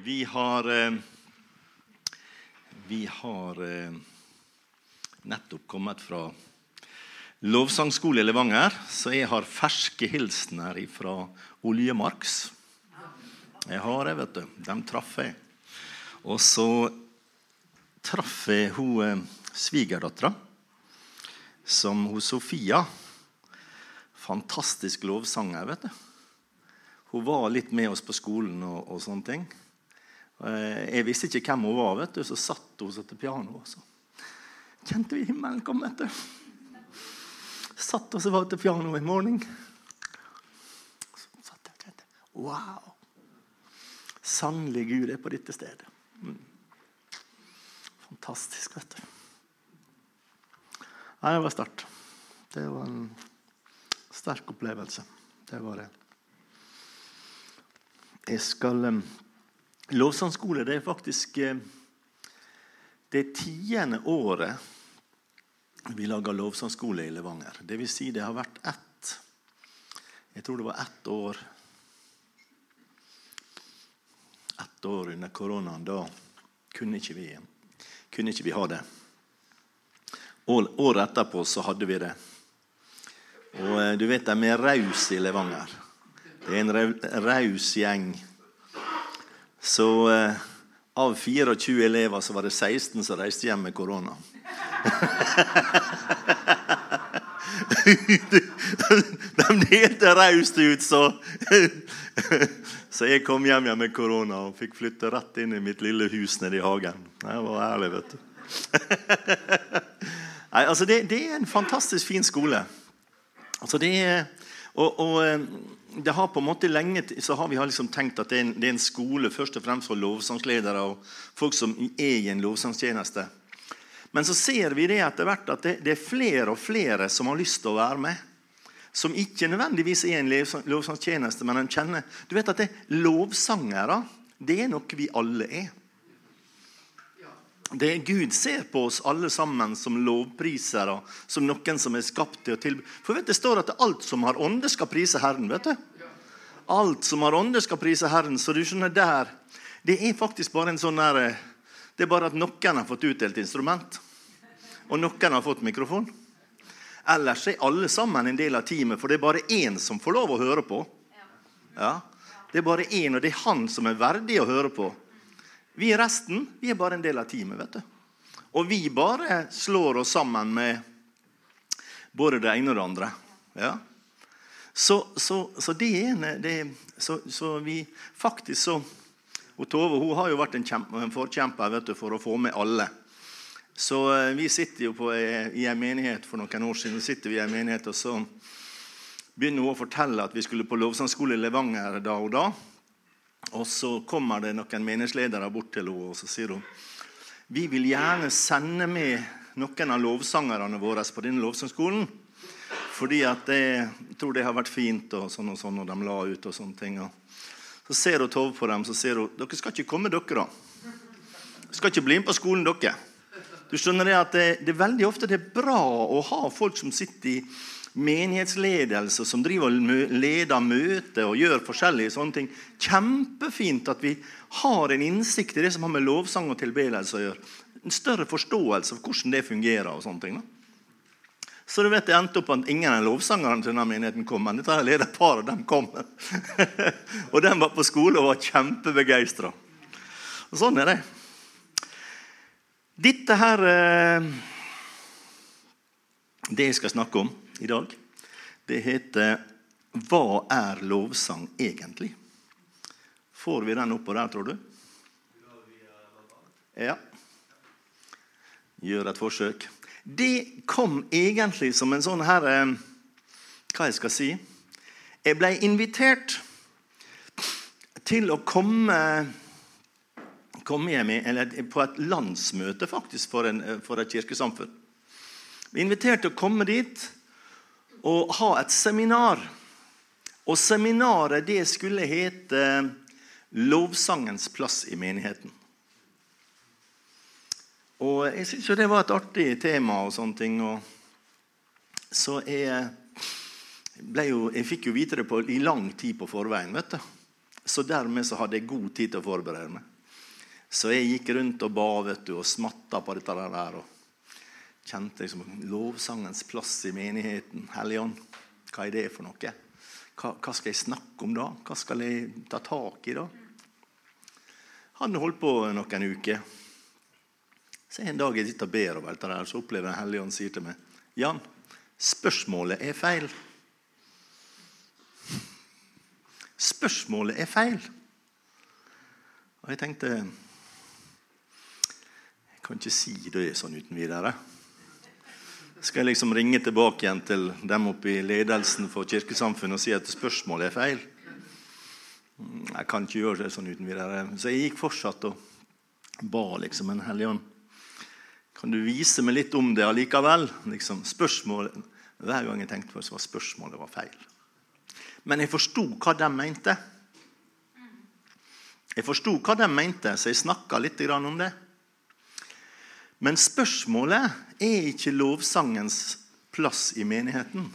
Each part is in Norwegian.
Vi har eh, Vi har eh, nettopp kommet fra lovsangskole i Levanger, så jeg har ferske hilsener fra Oljemarks. Jeg har det, vet du. Dem traff jeg. Og så traff jeg hun eh, svigerdattera, som hun Sofia. Fantastisk lovsanger, vet du. Hun var litt med oss på skolen og, og sånne ting. Eh, jeg visste ikke hvem hun var, vet du, så satt hun seg til pianoet. så kjente vi himmelen komme. vet du. Satt oss og til pianoet i morgen. Så satt jeg og kjente Wow! Sannelig Gud er på dette stedet. Mm. Fantastisk, vet du. Nei, det var sterkt. Det var en sterk opplevelse. Det var det. Jeg skal Lovsangskole er faktisk uh, det tiende året vi lager lovsangskole i Levanger. Det vil si det har vært ett Jeg tror det var ett år Ett år under koronaen. Da kunne ikke vi, kunne ikke vi ha det. Året etterpå så hadde vi det. Og uh, du vet de er rause i Levanger. Det er en raus gjeng. Så eh, av 24 elever så var det 16 som reiste hjem med korona. De delte raust ut, så Så jeg kom hjem igjen med korona og fikk flytte rett inn i mitt lille hus nede i hagen. Det var ærlig, vet du. Nei, altså det, det, er en fantastisk fin skole. Altså det er, og, og eh, det har på en måte lenge så har vi liksom tenkt at det er, en, det er, en, skole først og fremst for lovsangsledere og folk som er i en lovsangstjeneste. Men så ser vi det etter hvert at det, det, er flere og flere som har lyst til å være med. Som ikke nødvendigvis er en lovsangstjeneste, men en kjenner Du vet at det, lovsangere det er noe vi alle er. Det er Gud ser på oss alle sammen som lovprisere, som noen som er skapt til å tilby. For vet, Det står at alt som har ånde, skal prise Herren. vet du? Alt som har ånde, skal prise Herren. Så du skjønner der, Det er faktisk bare en sånn der, det er bare at noen har fått utdelt instrument, og noen har fått mikrofon. Ellers er alle sammen en del av teamet, for det er bare én som får lov å høre på. Ja, Det er bare én, og det er han som er verdig å høre på. Vi resten vi er bare en del av teamet. vet du. Og vi bare slår oss sammen med både det ene og det andre. Ja. Så, så, så, det ene det, så, så, vi faktisk så og Tove hun har jo vært en, kjempe, en forkjemper vet du, for å få med alle. Så eh, Vi sitter jo på, i en menighet for noen år siden sitter vi i en menighet, og så begynner hun å fortelle at vi skulle på lovsangskole i Levanger da og da. Og Så kommer det noen menighetsledere bort til henne og så sier hun, vi vil gjerne sende med noen av lovsangerne våre på denne lovsangskolen. Fordi det, jeg tror det har vært fint, og sånn og sånn, og de la ut. og sånne ting. Så ser hun Tove på dem så sier hun, dere skal ikke komme, dere. da. Dere skal ikke bli med på skolen, dere. Du skjønner det at det, det er veldig ofte det er bra å ha folk som sitter i menighetsledelse som driver og leder møter og gjør forskjellige sånne ting. Kjempefint at vi har en innsikt i det som har med lovsang og tilbedelse å gjøre. En større forståelse av hvordan det fungerer. og sånne ting. Så du vet, Det endte opp at ingen av lovsangerne til denne menigheten kom. Men dette lederparet de kom. og de var på skole og var kjempebegeistra. Sånn er det. Dette her eh, Det jeg skal snakke om i dag. Det heter 'Hva er lovsang egentlig?' Får vi den oppå der, tror du? Ja. Gjør et forsøk. Det kom egentlig som en sånn her eh, Hva jeg skal si? Jeg ble invitert til å komme, komme hjem eller på et landsmøte faktisk for, en, for et kirkesamfunn. Vi inviterte å komme dit å ha et seminar. Og seminaret det skulle hete 'Lovsangens plass i menigheten'. Og Jeg syns det var et artig tema. og sånne ting. Og så jeg, jo, jeg fikk jo vite det på, i lang tid på forveien. vet du. Så dermed så hadde jeg god tid til å forberede meg. Så jeg gikk rundt og ba vet du, og smatta på dette der. og Kjente liksom lovsangens plass i menigheten. Helligånd, hva er det for noe? Hva, skal jeg snakke om da? Hva skal jeg ta tak i da? Han holdt på noen uker. Så en dag jeg sitter og ber over dette, så opplever jeg hellige ånd sier til meg Jan, spørsmålet er feil. Spørsmålet er feil. Og jeg tenkte Jeg kan ikke si det sånn uten videre. Skal jeg liksom ringe tilbake igjen til dem oppe i ledelsen for kirkesamfunnet og si at spørsmålet er feil? Jeg kan ikke gjøre det sånn uten videre. Så jeg gikk fortsatt og ba liksom en hellig ånd. Kan du vise meg litt om det allikevel? Liksom, spørsmålet, Hver gang jeg tenkte på det, så var spørsmålet var feil. Men jeg forsto hva de mente. Jeg forsto hva de mente, så jeg snakka litt om det. Men spørsmålet er ikke lovsangens plass i menigheten.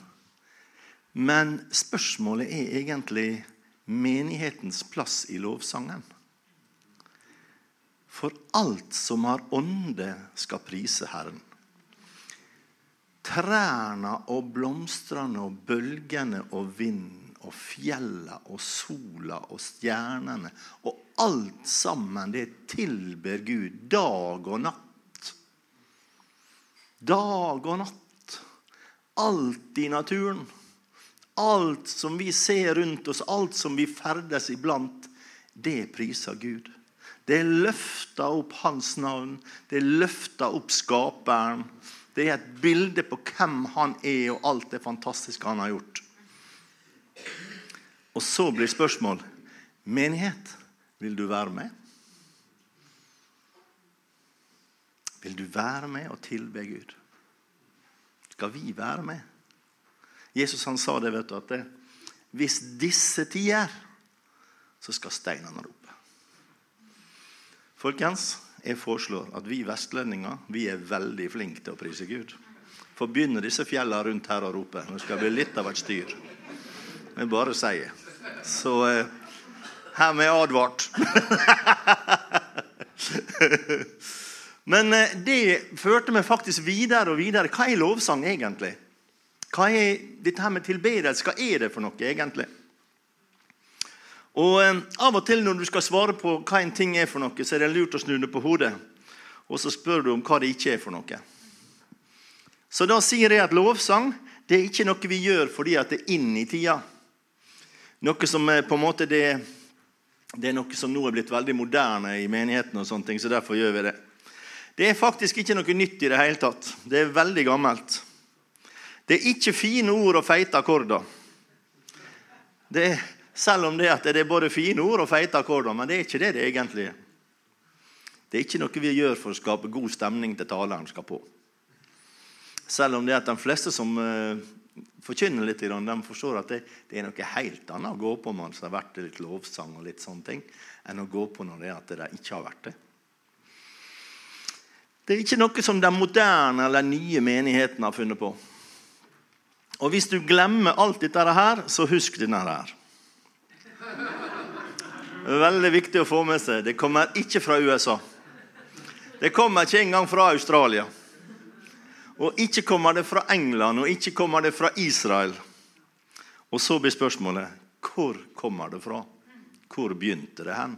Men spørsmålet er egentlig menighetens plass i lovsangen. For alt som har ånde, skal prise Herren. Trærne og blomstrene og bølgene og vinden og fjella og sola og stjernene og alt sammen, det tilber Gud dag og natt. Dag og natt. Alt i naturen. Alt som vi ser rundt oss, alt som vi ferdes iblant, det priser Gud. Det løfter opp Hans navn. Det løfter opp Skaperen. Det er et bilde på hvem han er, og alt det fantastiske han har gjort. Og så blir spørsmål menighet, vil du være med? Vil du være med og tilbe Gud? Skal vi være med? Jesus han sa det, vet du, at det, hvis disse tider, så skal steinene rope. Folkens, jeg foreslår at vi vestlendinger vi er veldig flinke til å prise Gud. For begynner disse fjellene rundt her å rope. Det skal bli litt av et styr. Jeg bare sier. Så eh, her med advart. Men eh, det førte meg faktisk videre og videre. Hva er lovsang egentlig? Hva er dette her med tilbedelse? Hva er det for noe egentlig? Og eh, Av og til når du skal svare på hva en ting er for noe, så er det lurt å snu det på hodet. Og så spør du om hva det ikke er for noe. Så da sier jeg at lovsang det er ikke noe vi gjør fordi at det er inn i tida. Noe som er på en måte det, det er noe som nå er blitt veldig moderne i menigheten, og sånne ting, så derfor gjør vi det. Det er faktisk ikke noe nytt i det hele tatt. Det er veldig gammelt. Det er ikke fine ord og feite akkorder. Det er, selv om det, det er både fine ord og feite akkorder, men det er ikke det det egentlig er. Det er ikke noe vi gjør for å skape god stemning til taleren skal på. Selv om det er at de fleste som uh, forkynner litt, de forstår at det, det, er noe helt annet å gå på mens det har vært litt lovsang og litt sånne ting, enn å gå på når det er at det ikke har vært det. Det er ikke noe som den moderne eller nye menigheten har funnet på. Og hvis du glemmer alt dette her, så husk denne her. Veldig viktig å få med seg. Det kommer ikke fra USA. Det kommer ikke engang fra Australia. Og ikke kommer det fra England, og ikke kommer det fra Israel. Og så blir spørsmålet hvor kommer det fra? Hvor begynte det hen?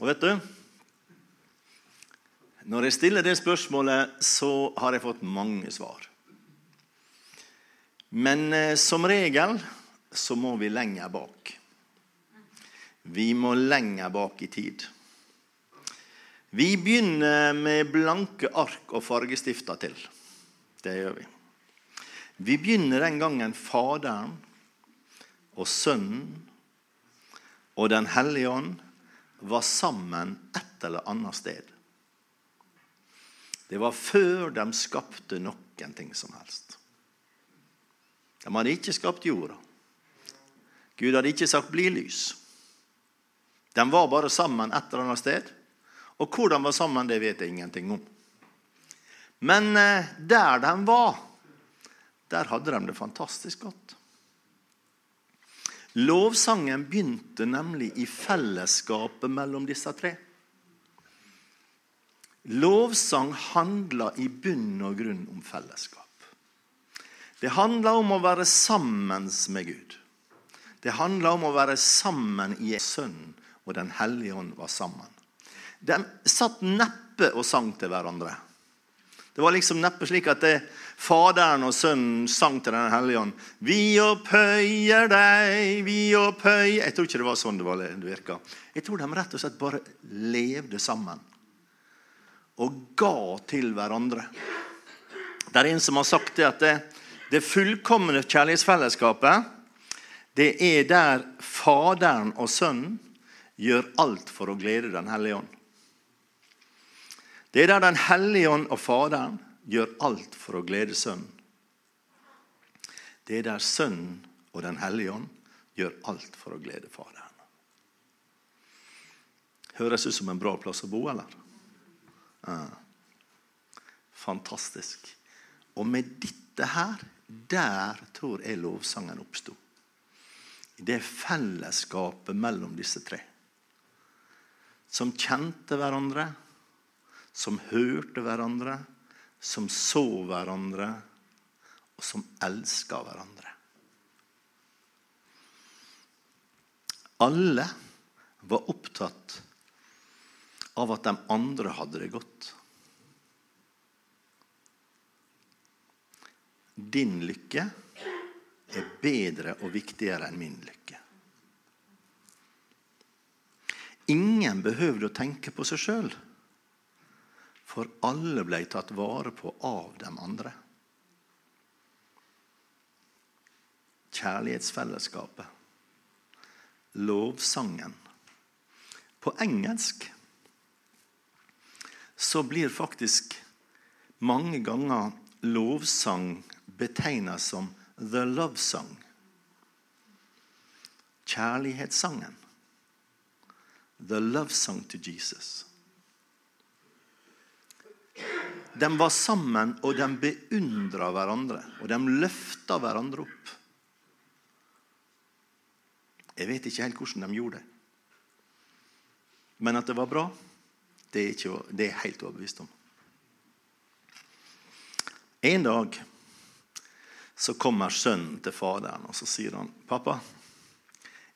Og vet du Når jeg stiller det spørsmålet, så har jeg fått mange svar. Men eh, som regel så må vi lenger bak. Vi må lenger bak i tid. Vi begynner med blanke ark og fargestifter til. Det gjør vi. Vi begynner den gangen Faderen og Sønnen og Den hellige ånd var sammen et eller annet sted. Det var før de skapte noen ting som helst. De hadde ikke skapt jorda. Gud hadde ikke sagt 'bli lys'. De var bare sammen et eller annet sted. Og hvor de var sammen, det vet jeg ingenting om. Men eh, der de var, der hadde de det fantastisk godt. Lovsangen begynte nemlig i fellesskapet mellom disse tre. Lovsang handler i bunn og grunn om fellesskap. Det handler om å være sammen med Gud. Det handler om å være sammen i Sønnen og Den hellige ånd var sammen. De satt neppe og sang til hverandre. Det var liksom neppe slik at det, Faderen og Sønnen sang til Den hellige ånd. Vi opphøyer deg, vi opphøyer Jeg tror ikke det var sånn det, var, det virka. Jeg tror de rett og slett bare levde sammen. Og ga til hverandre. Det er en som har sagt det at det, det fullkomne kjærlighetsfellesskapet det er der Faderen og Sønnen gjør alt for å glede Den hellige ånd. Det er der Den hellige ånd og Faderen gjør alt for å glede Sønnen. Det er der Sønnen og Den hellige ånd gjør alt for å glede Faderen. Høres ut som en bra plass å bo, eller? Fantastisk. Og med dette her, der tror jeg lovsangen oppsto. Det fellesskapet mellom disse tre. Som kjente hverandre som hørte hverandre, som så hverandre, og som elska hverandre. Alle var opptatt av at de andre hadde det godt. Din lykke er bedre og viktigere enn min lykke. Ingen behøvde å tenke på seg sjøl. For alle ble tatt vare på av de andre. Kjærlighetsfellesskapet. Lovsangen. På engelsk så blir faktisk mange ganger lovsang betegnet som 'the love song'. Kjærlighetssangen. The love song to Jesus. De var sammen, og de beundra hverandre. Og de løfta hverandre opp. Jeg vet ikke helt hvordan de gjorde det. Men at det var bra, det er, ikke, det er helt overbevist om. En dag så kommer sønnen til faderen og så sier han, 'Pappa,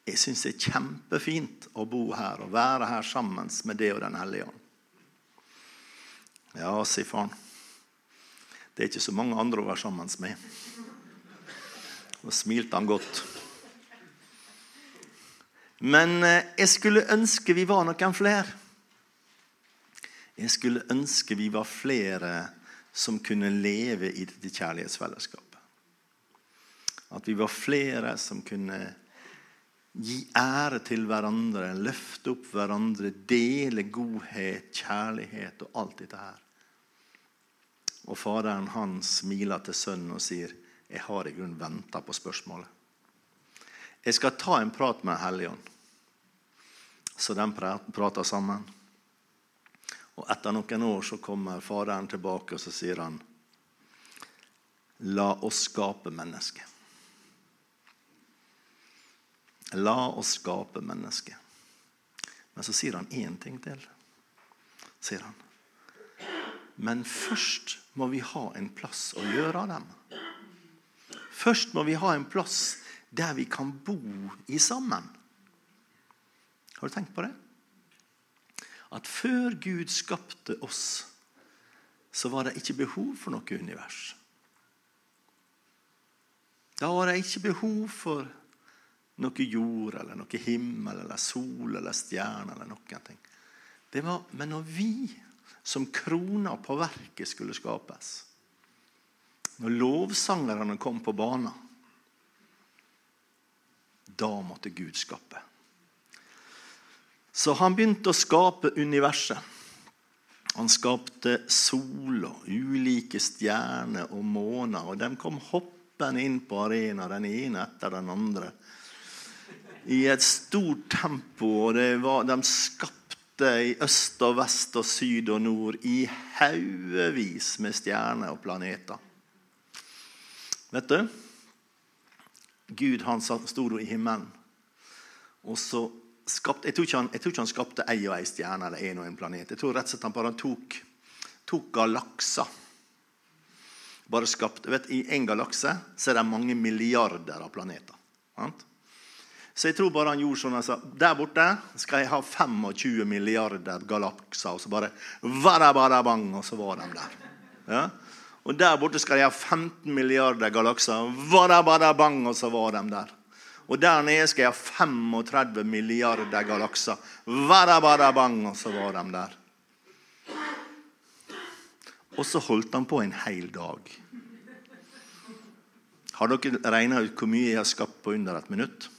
jeg syns det er kjempefint å bo her og være her sammen med det og Den hellige ånd.' Ja, sier faren. Det er ikke så mange andre å være sammen med. Og smilte han godt. Men eh, jeg skulle ønske vi var noen flere. Jeg skulle ønske vi var flere som kunne leve i dette kjærlighetsfellesskapet. At vi var flere som kunne gi ære til hverandre, løfte opp hverandre, dele godhet, kjærlighet og alt dette her. Og faderen han smiler til sønnen og sier, 'Jeg har i grunnen venta på spørsmålet.' Jeg skal ta en prat med Helligånd. Så de prater sammen. Og etter noen år så kommer faderen tilbake og så sier han, 'La oss skape mennesket'. La oss skape mennesket. Men så sier han én ting til. Sier han. Men først må vi ha en plass å gjøre av dem. Først må vi ha en plass der vi kan bo i sammen. Har du tenkt på det? At før Gud skapte oss, så var det ikke behov for noe univers. Da var det ikke behov for noe jord eller noe himmel eller sol eller stjerne eller noen ting. Det var, men når vi som krona på verket skulle skapes. Når lovsangerne kom på banen, da måtte Gud skape. Så han begynte å skape universet. Han skapte sol og ulike stjerner og måner. Og de kom hoppende inn på arenaen, den ene etter den andre. I et stort tempo. og var, De skapte i øst og vest og syd og nord i haugevis med stjerner og planeter. Vet du? Gud han sto i himmelen Og så skapte, jeg, tror han, jeg tror ikke han skapte ei og ei stjerne eller en og en planet. Jeg tror rett og slett han bare tok, tok galakser. Bare skapte, vet, I en galakse så er det mange milliarder av planeter. Sant? Så jeg tror bare han gjorde sånn altså, Der borte skal jeg ha 25 milliarder galakser. Og så bare bang, og så var de der. Ja? Og der borte skal jeg ha 15 milliarder galakser. bang, og så var de der. Og der nede skal jeg ha 35 milliarder galakser. bang, og så var de der. Og så holdt han på en hel dag. Har dere regna ut hvor mye jeg har skapt på under et minutt?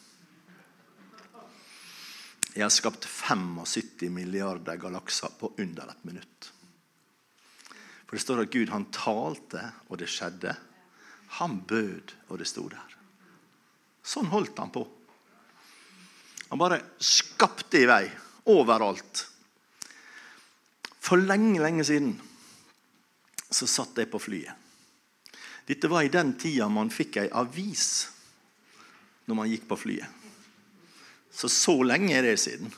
Jeg har skapt 75 milliarder galakser på under et minutt. For det står at Gud han talte, og det skjedde. Han bød, og det sto der. Sånn holdt han på. Han bare skapte i vei overalt. For lenge, lenge siden så satt jeg på flyet. Dette var i den tida man fikk ei avis når man gikk på flyet. Så så lenge er det siden.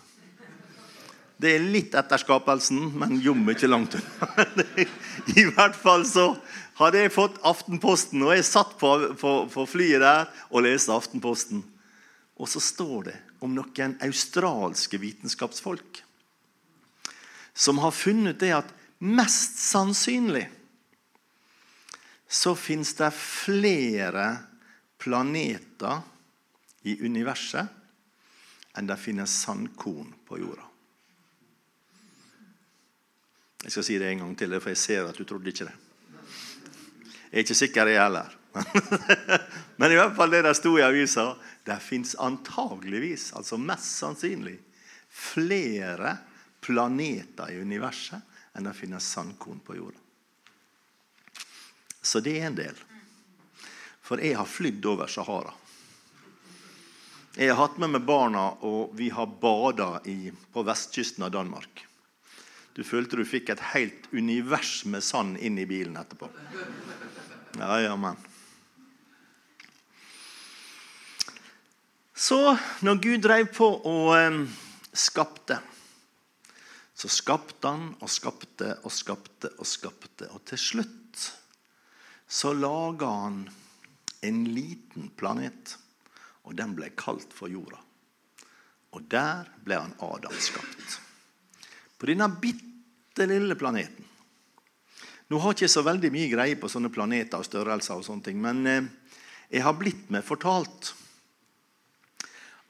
Det er litt etter skapelsen, men jommen ikke langt unna. I hvert fall så hadde jeg fått Aftenposten, og jeg satt på, på, på flyet der og leste Aftenposten. Og så står det om noen australske vitenskapsfolk som har funnet det at mest sannsynlig så fins det flere planeter i universet enn det finnes sandkorn på jorda. Jeg skal si det en gang til, for jeg ser at du trodde ikke det. Jeg er ikke sikker, jeg heller. Men i hvert fall det der sto i avisa. Det fins antageligvis, altså mest sannsynlig, flere planeter i universet enn det finnes sandkorn på jorda. Så det er en del. For jeg har flydd over Sahara. Jeg har hatt med meg barna, og vi har bada på vestkysten av Danmark. Du følte du fikk et helt univers med sand inn i bilen etterpå. Ja, ja, men. Så når Gud drev på og skapte, så skapte han og skapte og skapte og skapte. Og til slutt så laga han en liten planet og den ble kalt for jorda. Og der ble han Adam skapt. På denne bitte lille planeten. Nå har jeg ikke så veldig mye greie på sånne planeter og størrelser, og sånne ting, men eh, jeg har blitt med fortalt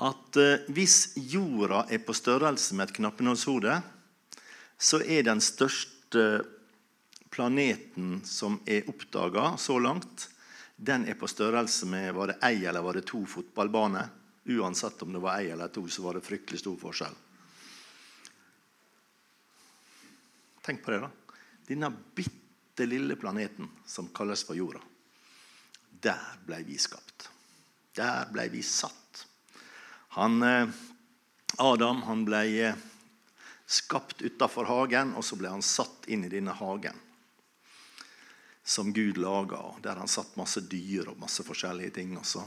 at eh, hvis jorda er på størrelse med et knappenålshode, så er den største planeten som er oppdaga så langt, den er på størrelse med var det ei eller var det to fotballbaner. Uansett om det var ei eller to, så var det fryktelig stor forskjell. Tenk på det, da. Denne bitte lille planeten som kalles for jorda. Der ble vi skapt. Der ble vi satt. Han, eh, Adam han ble eh, skapt utafor hagen, og så ble han satt inn i denne hagen som Gud laga, der han satt masse dyr og masse forskjellige ting. Og så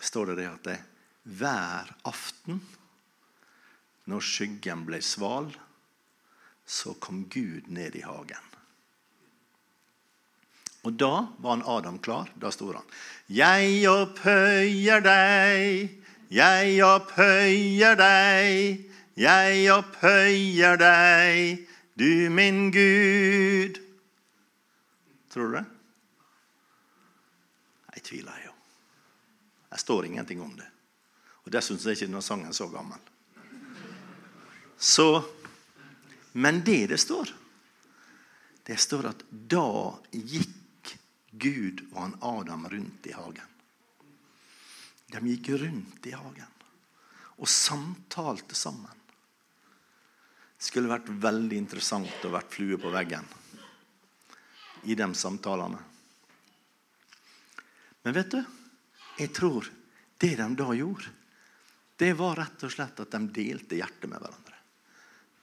står det det at det, hver aften når skyggen ble sval, så kom Gud ned i hagen. Og da var han Adam klar. Da sto han. Jeg opphøyer deg, jeg opphøyer deg, jeg opphøyer deg, du min Gud. Tror du det? Jeg tviler jo. Jeg står ingenting om det. Og Dessuten er ikke denne sangen så gammel. Så, men det det står, det står at da gikk Gud og han Adam rundt i hagen. De gikk rundt i hagen og samtalte sammen. Det skulle vært veldig interessant å vært flue på veggen i de samtalene. Men vet du, jeg tror det de da gjorde, det var rett og slett at de delte hjertet med hverandre.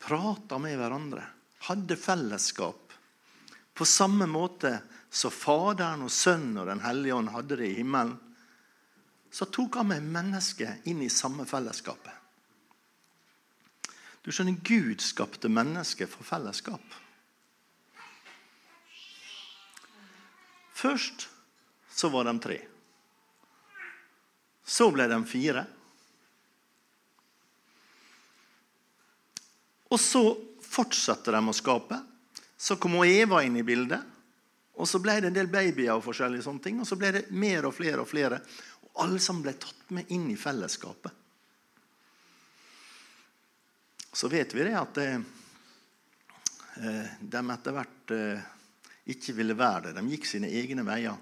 Prata med hverandre. Hadde fellesskap. På samme måte som Faderen og Sønnen og Den hellige ånd hadde det i himmelen, så tok han med mennesket inn i samme fellesskapet. Du skjønner, Gud skapte mennesket for fellesskap. Først så var de tre. Så ble de fire. Og så fortsatte de å skape. Så kom Eva inn i bildet. Og så ble det en del babyer og forskjellige sånne ting. Og så ble det mer og flere og flere. Og alle sammen ble tatt med inn i fellesskapet. Så vet vi det at eh, de etter hvert eh, ikke ville være det. De gikk sine egne veier.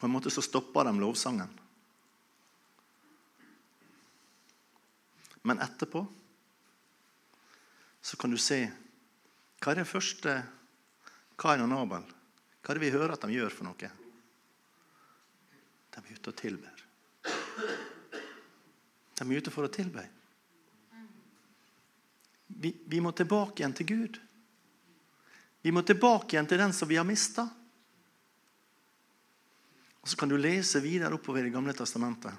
På en måte så stoppa de lovsangen. Men etterpå så kan du se hva er det første Kain og Nabel Hva er det vi hører at de gjør for noe? De er ute og tilber. De er ute for å tilbe. Vi, vi, må tilbake igjen til Gud. Vi må tilbake igjen til den som vi har mista. Og Så kan du lese videre oppover i Det gamle testamentet.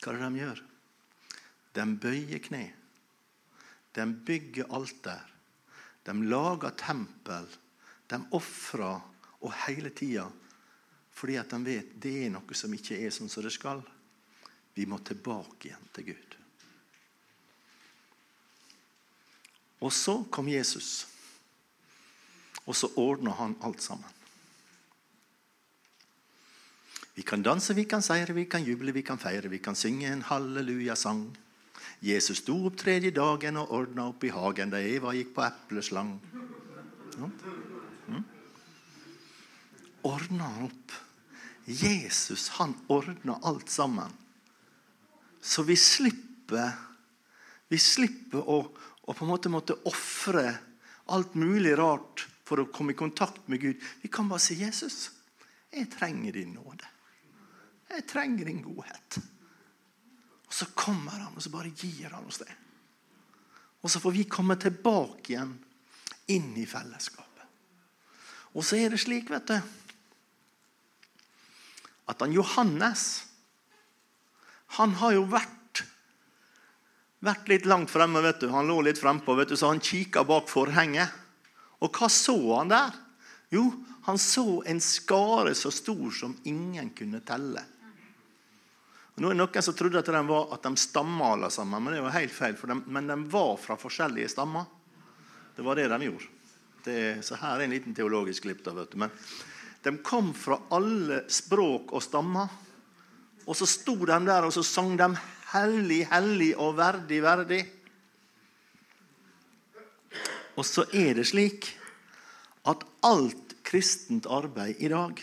Hva er det de gjør? De bøyer kne. De bygger alter. De lager tempel. De ofrer og hele tida fordi at de vet det er noe som ikke er sånn som det skal. Vi må tilbake igjen til Gud. Og så kom Jesus, og så ordna han alt sammen. Vi kan danse, vi kan seire, vi kan juble, vi kan feire, vi kan synge en hallelujasang. Jesus sto opp tredje dagen og ordna opp i hagen da Eva gikk på epleslang. Mm. Ordna opp. Jesus han ordna alt sammen. Så vi slipper Vi slipper å, å på en måte måtte ofre alt mulig rart for å komme i kontakt med Gud. Vi kan bare si, 'Jesus, jeg trenger din nåde.' Jeg trenger din godhet. Og så kommer han, og så bare gir han oss det. Og så får vi komme tilbake igjen inn i fellesskapet. Og så er det slik, vet du, at han Johannes Han har jo vært, vært litt langt fremme. vet du. Han lå litt frempå, vet du, så han kikka bak forhenget. Og hva så han der? Jo, han så en skare så stor som ingen kunne telle. Nå er det Noen som trodde at, de var, at de stamma alle sammen, men det var helt feil. De, men de var fra forskjellige stammer. Det var det de gjorde. Det, så her er en liten teologisk glipp. Da, vet du. Men de kom fra alle språk og stammer. Og så sto de der og så sang de 'Hellig, hellig og verdig, verdig'. Og så er det slik at alt kristent arbeid i dag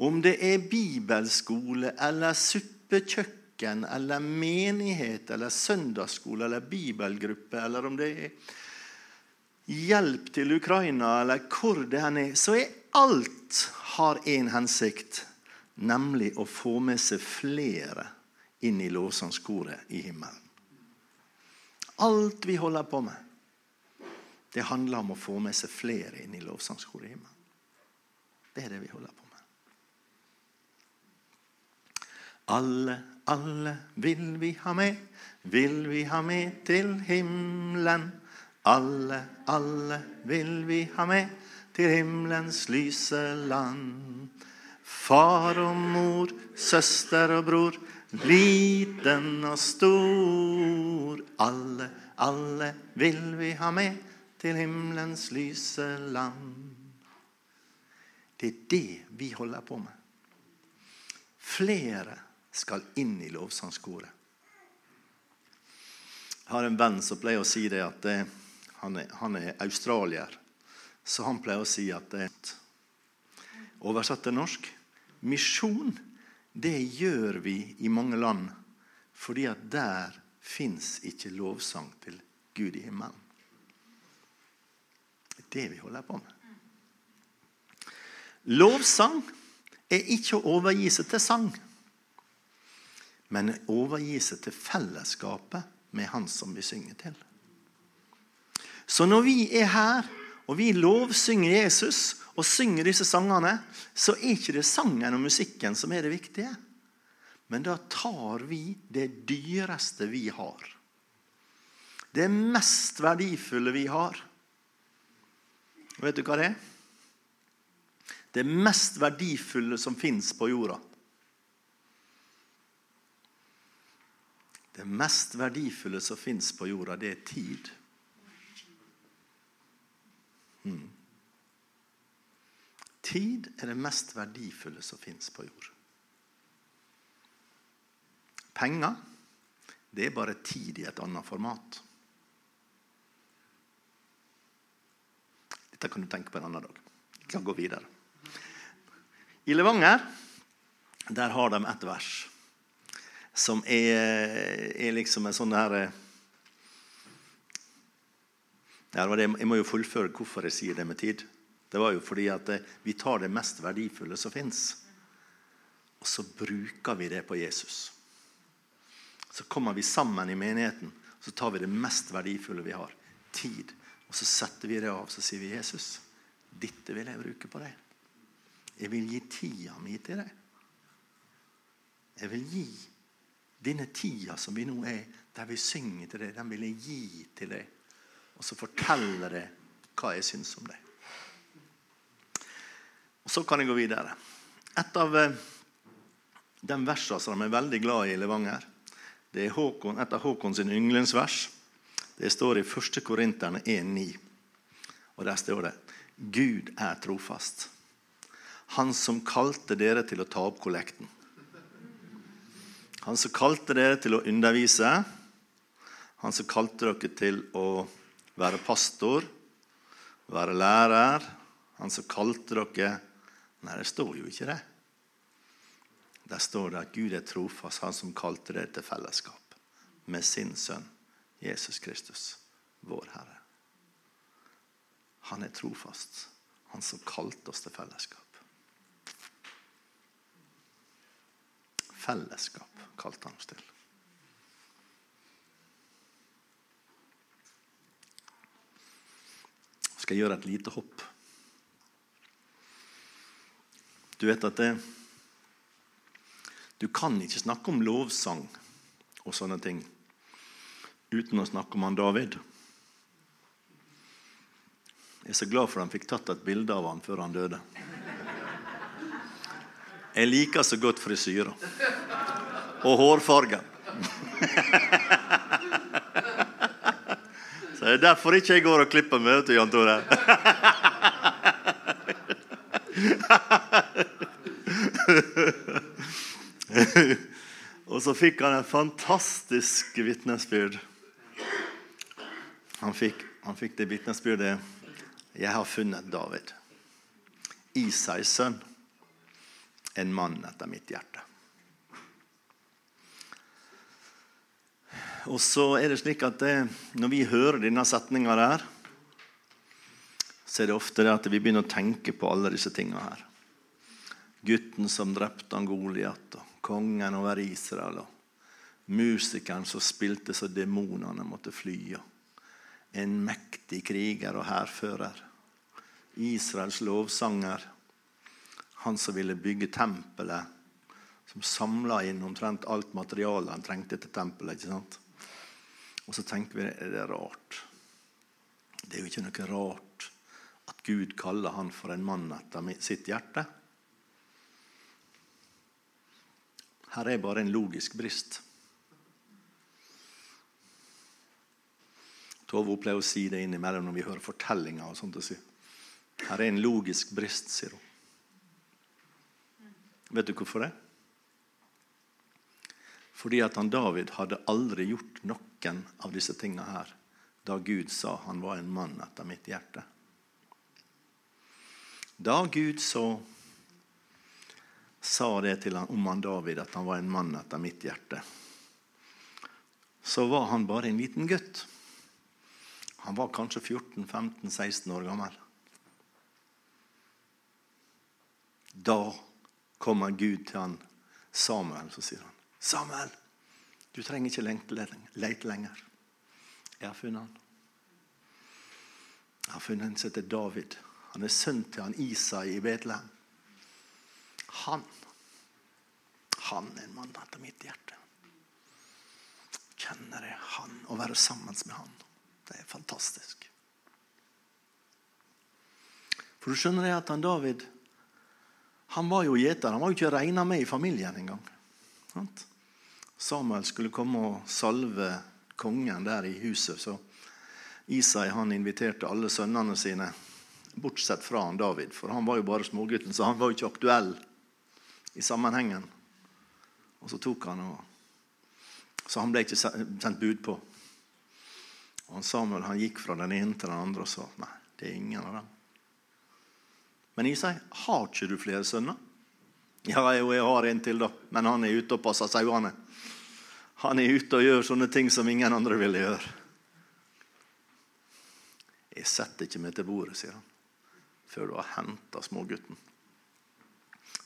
om det er bibelskole eller suppekjøkken eller menighet eller søndagsskole eller bibelgruppe, eller om det er hjelp til Ukraina eller hvor det hen er, så er alt har én hensikt, nemlig å få med seg flere inn i lovsangskoret i himmelen. Alt vi holder på med, det handler om å få med seg flere inn i lovsangskoret i himmelen. Det er det vi holder på med. Alle, alle vil vi ha med, vil vi ha med til himmelen. Alle, alle vil vi ha med til himmelens lyse land. Far og mor, søster og bror, liten og stor. Alle, alle vil vi ha med til himmelens lyse land. Det er det vi holder på med. Flere skal inn i lovsangskoret. Jeg har en venn som pleier å si det at det, han, er, han, er, australier. Så han pleier å si at det, Oversatt til norsk misjon, det gjør vi i mange land fordi at der fins ikke lovsang til Gud i himmelen. Det er det vi holder på med. Lovsang er ikke å overgi seg til sang men overgi seg til fellesskapet med Han som vi synger til. Så når vi er her, og vi lovsynger Jesus og synger disse sangene, så er ikke det sangen og musikken som er det viktige. Men da tar vi det dyreste vi har. Det mest verdifulle vi har. Vet du hva det er? Det mest verdifulle som fins på jorda. Det mest verdifulle som fins på jorda, det er tid. Mm. Tid er det mest verdifulle som fins på jord. Penger, det er bare tid i et annet format. Dette kan du tenke på en annen dag. Vi kan gå videre. I Levanger der har de et vers som er, er liksom en sånn her eh, Jeg må jo fullføre hvorfor jeg sier det med tid. Det var jo fordi at eh, vi tar det mest verdifulle som fins, og så bruker vi det på Jesus. Så kommer vi sammen i menigheten, så tar vi det mest verdifulle vi har. Tid. Og så setter vi det av, så sier vi, 'Jesus, dette vil jeg bruke på deg.' Jeg vil gi tida mi til deg. Jeg vil gi denne tida som vi nå er, der vi synger til deg, den vil jeg gi til deg. Og så forteller jeg hva jeg syns om deg. Og Så kan jeg gå videre. Et av eh, de versene som de er veldig glad i i Levanger, det er Håkon, et av Håkon sin yndlingsvers. Det står i 1. Korinterne 1,9. Og der står det Gud er trofast. Han som kalte dere til å ta opp kollekten. Han som kalte dere til å undervise. Han som kalte dere til å være pastor, være lærer. Han som kalte dere Nei, det står jo ikke det. Der står det at Gud er trofast, han som kalte dere til fellesskap med sin sønn Jesus Kristus, vår Herre. Han er trofast, han som kalte oss til fellesskap. Fellesskap kalte han oss til. skal jeg gjøre et lite hopp. Du vet at det, Du kan ikke snakke om lovsang og sånne ting uten å snakke om han David. Jeg er så glad for at han fikk tatt et bilde av han før han døde. Jeg liker så godt frisyra. Og hårfargen. Så det er derfor ikke jeg går og klipper meg, vet du, Jan Tore. og så fikk han en fantastisk vitnesbyrd. Han fikk, han fikk det vitnesbyrdet 'Jeg har funnet David'. Isais sønn. En mann etter mitt hjerte. Og så er det slik at det, Når vi hører denne setninga der, så er det ofte det at vi begynner å tenke på alle disse tinga her. Gutten som drepte Goliat, og kongen over Israel, og musikeren som spilte så demonene måtte fly. En mektig kriger og hærfører. Israels lovsanger. Han som ville bygge tempelet, som samla inn omtrent alt materialet han trengte til tempelet. ikke sant? Og så tenker vi er det rart. Det er jo ikke noe rart at Gud kaller han for en mann etter sitt hjerte. Her er bare en logisk brist. Tove pleier å si det innimellom når vi hører fortellinger. og sånt. å si. Her er en logisk brist, sier hun. Vet du hvorfor det? Fordi at han David hadde aldri gjort noen av disse tingene her da Gud sa han var en mann etter mitt hjerte. Da Gud så sa det til han, om han David at han var en mann etter mitt hjerte, så var han bare en liten gutt. Han var kanskje 14-15-16 år gammel. Da kommer Gud til han Samuel, så sier han Samuel, du trenger ikke lete lenger. Jeg har funnet han. Jeg har funnet en som heter David. Han er sønn til han Isai i Betlehem. Han han er en mann etter mitt hjerte. Kjenner jeg han og være sammen med han. Det er fantastisk. For du skjønner det at han David han var jo gjeter. Han var jo ikke regna med i familien engang. Samuel skulle komme og salve kongen der i huset. Så Isai han inviterte alle sønnene sine, bortsett fra han David. For han var jo bare smågutten, så han var jo ikke aktuell i sammenhengen. Og så tok han og Så han ble ikke sendt bud på. Og Samuel han gikk fra den ene til den andre og sa nei, det er ingen av dem. Men Isai, har ikke du flere sønner? Ja, jo, jeg har en til, da. Men han er ute og passer sauene. Han er ute og gjør sånne ting som ingen andre ville gjøre. Jeg setter ikke meg til bordet, sier han, før du har henta smågutten.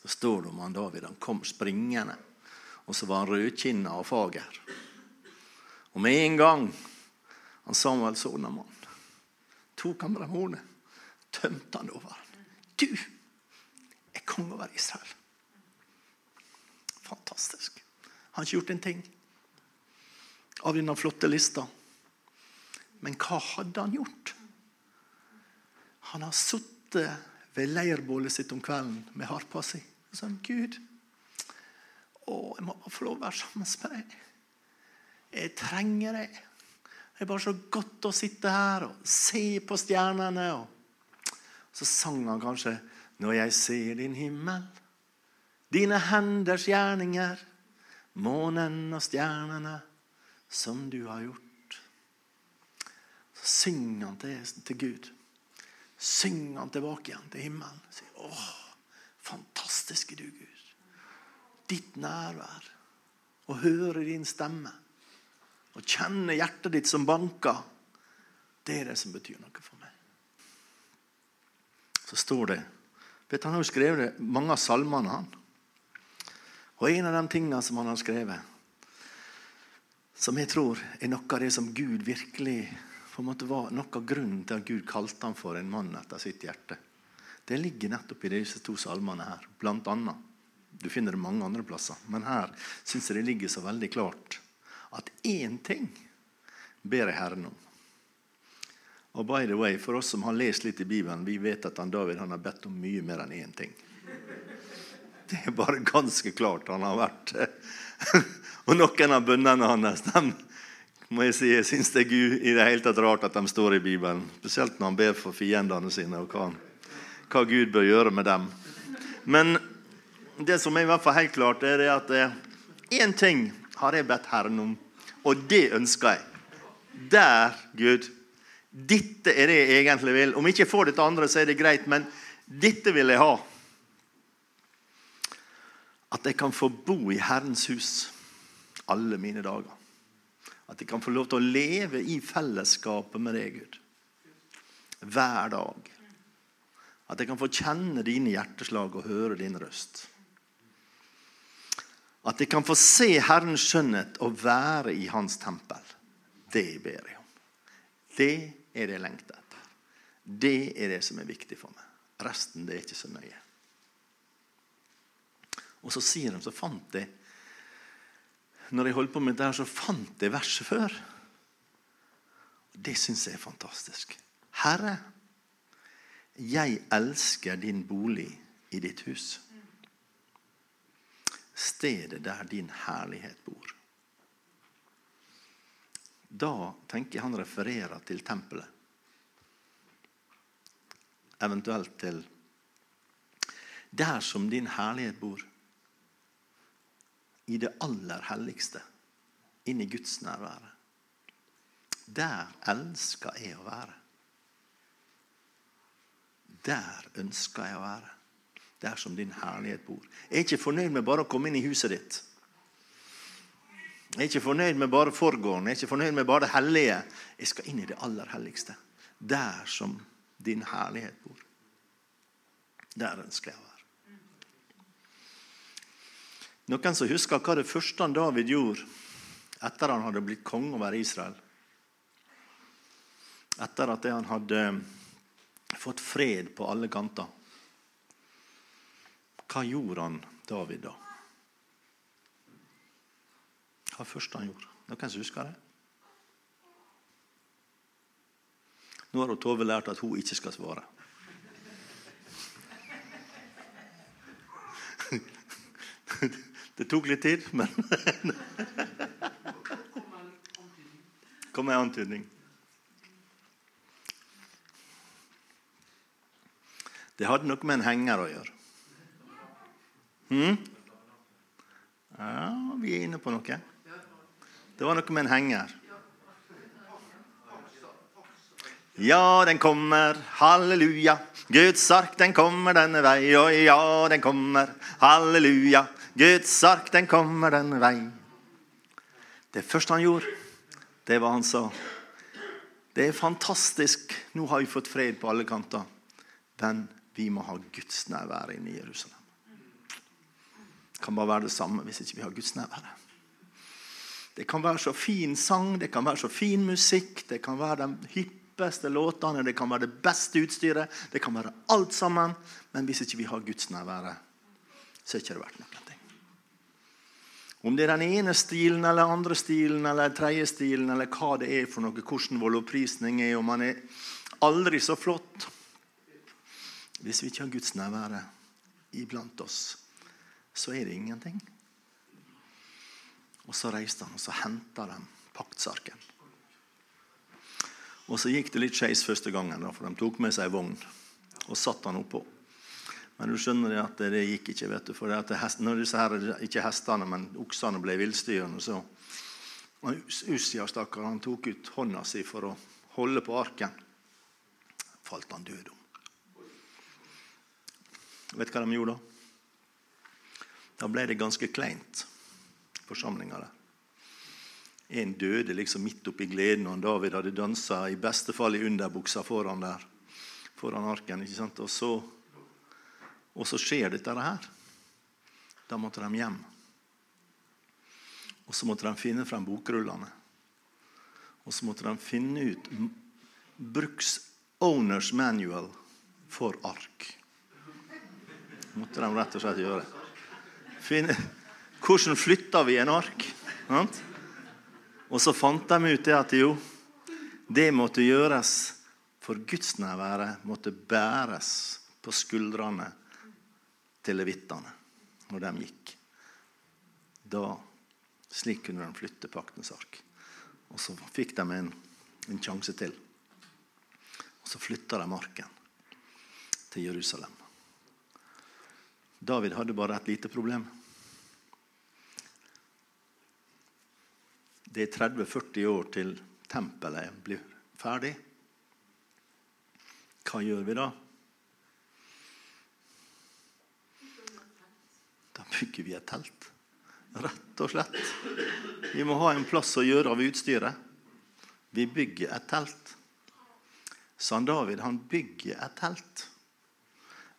Så står det om han David. Han kom springende, og så var han rødkinna og fager. Og med en gang han Samuel så Naman, tok han bramone, tømte han det over. Du er konge over Israel. Fantastisk. Han har ikke gjort en ting av denne flotte lista. Men hva hadde han gjort? Han har sittet ved leirbålet sitt om kvelden med harpa si og sånn, Gud, å, jeg må få lov å være sammen med deg. Jeg trenger deg. Det er bare så godt å sitte her og se på stjernene. Og så sang han kanskje Når jeg ser din himmel, dine henders gjerninger, månen og stjernene som du har gjort. Så synger han til, til Gud. Synger han tilbake igjen til himmelen. Sier, Åh, fantastisk er du, Gud. Ditt nærvær. Å høre din stemme. Å kjenne hjertet ditt som banker. Det er det som betyr noe for meg. Så står det vet Han har jo skrevet mange av salmene, han. Og en av de tingene som han har skrevet, som jeg tror er noe av det som Gud virkelig på en måte var noe av grunnen til at Gud kalte ham for en mann etter sitt hjerte. Det ligger nettopp i disse to salmene her, blant annet. Du finner det mange andre plasser, men her syns jeg det ligger så veldig klart at én ting ber jeg Herren om. Og by the way, For oss som har lest litt i Bibelen, vi vet at han David han har bedt om mye mer enn én ting. Det er bare ganske klart han har vært Og noen av bønnene hans de, må jeg si, jeg syns det er Gud i det hele tatt rart at de står i Bibelen. Spesielt når han ber for fiendene sine, og hva, hva Gud bør gjøre med dem. Men det som er i hvert fall helt klart, er at én eh, ting har jeg bedt Herren om, og det ønsker jeg. Der, Gud. Dette er det jeg egentlig vil. Om jeg ikke får det til andre, så er det greit, men dette vil jeg ha. At jeg kan få bo i Herrens hus alle mine dager. At jeg kan få lov til å leve i fellesskapet med deg, Gud. Hver dag. At jeg kan få kjenne dine hjerteslag og høre din røst. At jeg kan få se Herrens skjønnhet og være i Hans tempel. Det ber jeg om. Det er det jeg lengter etter. Det er det som er viktig for meg. Resten det er ikke så nøye. Og så sier de, så fant jeg når jeg holdt på med dette, så fant jeg verset før. Det syns jeg er fantastisk. Herre, jeg elsker din bolig i ditt hus. Stedet der din herlighet bor. Da tenker jeg han refererer til tempelet. Eventuelt til Der som din herlighet bor i det aller helligste, inn i Guds nærvære. Der elsker jeg å være. Der ønsker jeg å være. Der som din herlighet bor. Jeg er ikke fornøyd med bare å komme inn i huset ditt. Jeg er ikke fornøyd med bare forgården, jeg er ikke fornøyd med bare det hellige. Jeg skal inn i det aller helligste. Der som din herlighet bor. Der ønsker jeg å være. Noen som husker hva det første David gjorde etter han hadde blitt konge over Israel? Etter at han hadde fått fred på alle kanter. Hva gjorde han David da? Hva første han gjorde? Noen som husker det? Nå har Tove lært at hun ikke skal svare. Det tok litt tid, men Kom med en antydning. Det hadde noe med en henger å gjøre. Hmm? Ja, vi er inne på noe. Det var noe med en henger. Ja, den kommer, halleluja. Guds ark, den kommer denne vei. Og ja, den kommer, halleluja. Guds ark, den kommer denne vei. Det første han gjorde, det var han sa. Det er fantastisk. Nå har vi fått fred på alle kanter. Men vi må ha Guds nærvær inne i Jerusalem. Det kan bare være det samme hvis ikke vi har Guds nærvær. Det kan være så fin sang, det kan være så fin musikk, det kan være de hippeste låtene, det kan være det beste utstyret, det kan være alt sammen. Men hvis ikke vi har Guds nærvær, så er det ikke verdt noen ting. Om det er den ene stilen eller andre stilen eller tredje stilen eller hva det er for noe, hvordan vår lovprisning er, om man er aldri så flott hvis vi ikke har Guds nærvære iblant oss, så er det ingenting. Og så reiste han og så henta de paktsarken. Og så gikk det litt skeis første gangen, for de tok med seg vogn og satte han oppå. Men du skjønner at det gikk ikke. vet du, for hest, Når disse her, ikke hestene, men oksene ble villstyrende, så Ussia, stakkar, han tok ut hånda si for å holde på arken. Falt han død om. Vet du hva de gjorde da? Da ble det ganske kleint, forsamlinga der. En døde liksom midt oppi gleden, og David hadde dansa i beste fall i underbuksa foran der, foran arken. ikke sant? Og så, og så skjer dette her. Da måtte de hjem. Og så måtte de finne frem bokrullene. Og så måtte de finne ut Bruks Owners Manual for ark måtte de rett og slett gjøre. Finne, hvordan flytter vi en ark? Og så fant de ut det at jo, det måtte gjøres for gudsnærværet måtte bæres på skuldrene til levittene når de gikk. Da, Slik kunne de flytte paktens ark. Og så fikk de en, en sjanse til. Og så flytta de arken til Jerusalem. David hadde bare et lite problem. Det er 30-40 år til tempelet blir ferdig. Hva gjør vi da? Da bygger vi et telt. Rett og slett. Vi må ha en plass å gjøre av utstyret. Vi bygger et telt. San David han bygger et telt.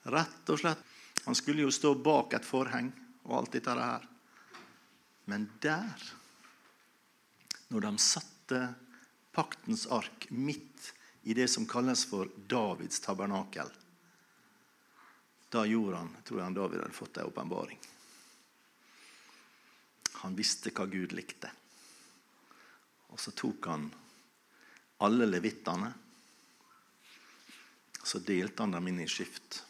Rett og slett. Han skulle jo stå bak et forheng og alt dette her. Men der, når de satte paktens ark midt i det som kalles for Davids tabernakel, da gjorde han, tror jeg han David hadde fått en åpenbaring. Han visste hva Gud likte. Og så tok han alle levittene. Så delte han dem inn i skift.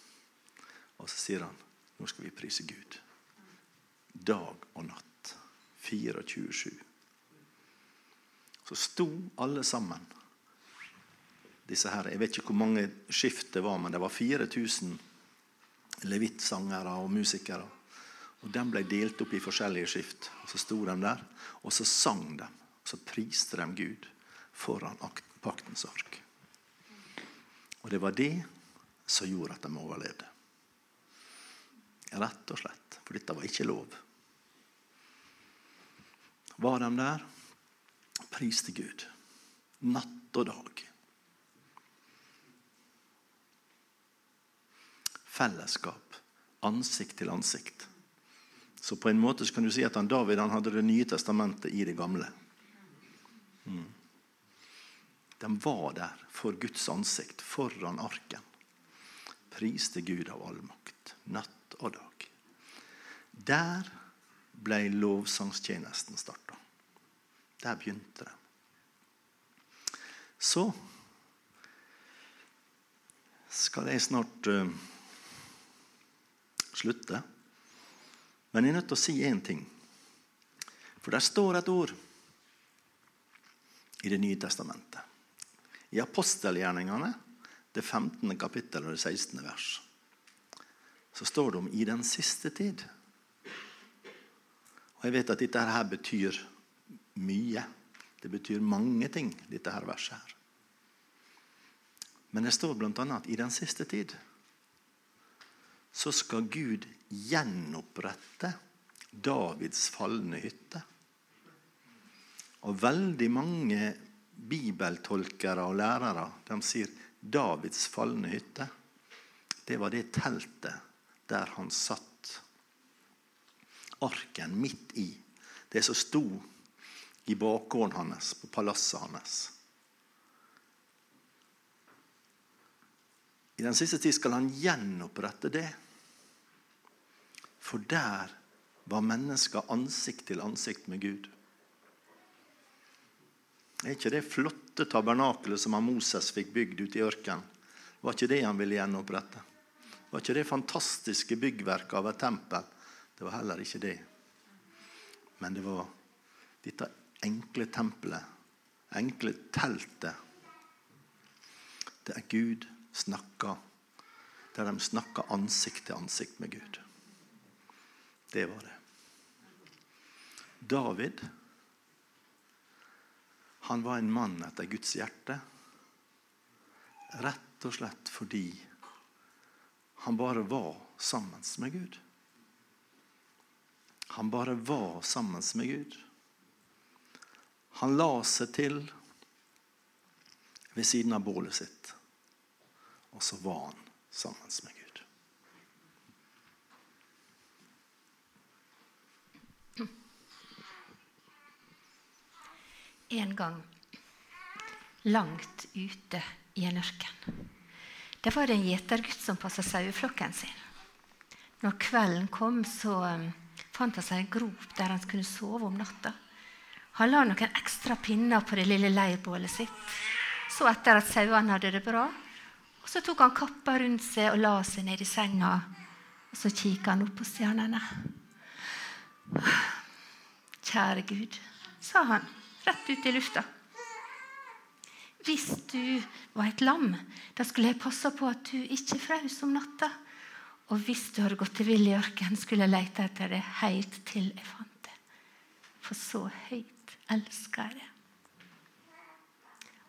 Og så sier han nå skal vi prise Gud. Dag og natt. 24-7. Så sto alle sammen. Disse her, Jeg vet ikke hvor mange skift det var, men det var 4000 levittsangere og musikere. Og De ble delt opp i forskjellige skift. Og Så sto de der, og så sang de. Og så priste de Gud foran paktens ark. Og det var det som gjorde at de overlevde. Rett og slett. For dette var ikke lov. Var de der? Priste Gud. Natt og dag. Fellesskap. Ansikt til ansikt. Så på en måte kan du si at han David han hadde Det nye testamentet i det gamle. Mm. De var der for Guds ansikt, foran arken. Priste Gud av all makt, natt og dag. Der ble lovsangstjenesten starta. Der begynte det. Så skal jeg snart uh, slutte. Men jeg er nødt til å si én ting. For der står et ord i Det nye testamentet. I apostelgjerningene, det 15. kapittel og det 16. vers, så står det om 'i den siste tid'. Og Jeg vet at dette her betyr mye. Det betyr mange ting, dette her verset. her. Men det står bl.a. at i den siste tid så skal Gud gjenopprette Davids falne hytte. Og veldig mange bibeltolkere og lærere de sier Davids falne hytte. Det var det teltet der han satt. Arken midt i. Det som sto i bakgården hans, på palasset hans. I den siste tid skal han gjenopprette det. For der var mennesker ansikt til ansikt med Gud. Er ikke det flotte tabernakelet som Moses fikk bygd ute i ørkenen? Var ikke det han ville gjenopprette? Var ikke det fantastiske byggverket av et tempel? Det var heller ikke det. Men det var dette enkle tempelet, enkle teltet, der Gud snakka Der de snakka ansikt til ansikt med Gud. Det var det. David han var en mann etter Guds hjerte. Rett og slett fordi han bare var sammen med Gud. Han bare var sammen med Gud. Han la seg til ved siden av bålet sitt, og så var han sammen med Gud. en gang langt ute i en ørken. Det var en gjetergutt som passa saueflokken sin. Når kvelden kom, så um, fant han seg en grop der han kunne sove om natta. Han la noen ekstra pinner på det lille leirbålet sitt. Så etter at sauene hadde det bra, og så tok han kappa rundt seg og la seg ned i senga. Og så kikka han opp på stjernene. Kjære Gud, sa han rett ut i lufta. Hvis du var et lam, da skulle jeg passe på at du ikke frøs om natta. Og hvis du hadde gått til vill i ørkenen, skulle jeg lete etter det helt til jeg fant det. For så høyt elsker deg.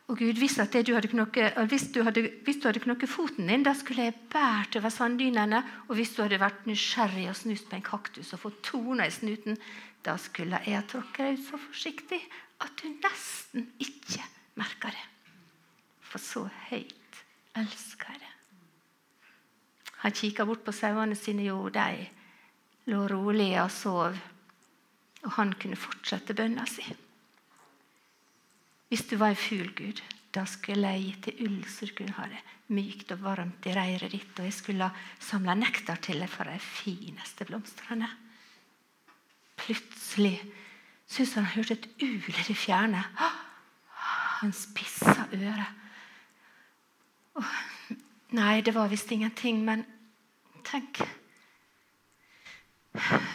Og Gud, hvis, du hadde knokket, hvis, du hadde, hadde knokket foten din, da skulle jeg båret over sanddynene. Og hvis du hadde vært nysgjerrig og snust på en kaktus og fått torner i snuten, da skulle jeg ha tråkket deg ut så forsiktig at du nesten ikke merker det. For så høyt elsker jeg. Han kikka bort på sauene sine. Jo, de lå rolig og sov. Og han kunne fortsette bønna si. Hvis du var en fugl, Gud, da skulle jeg gitt til ull så du kunne ha det mykt og varmt i reiret ditt. Og jeg skulle samle nektar til deg for de fineste blomstene. Plutselig syntes han hørte et ul i det fjerne. Han spissa øret. Nei, det var visst ingenting, men tenk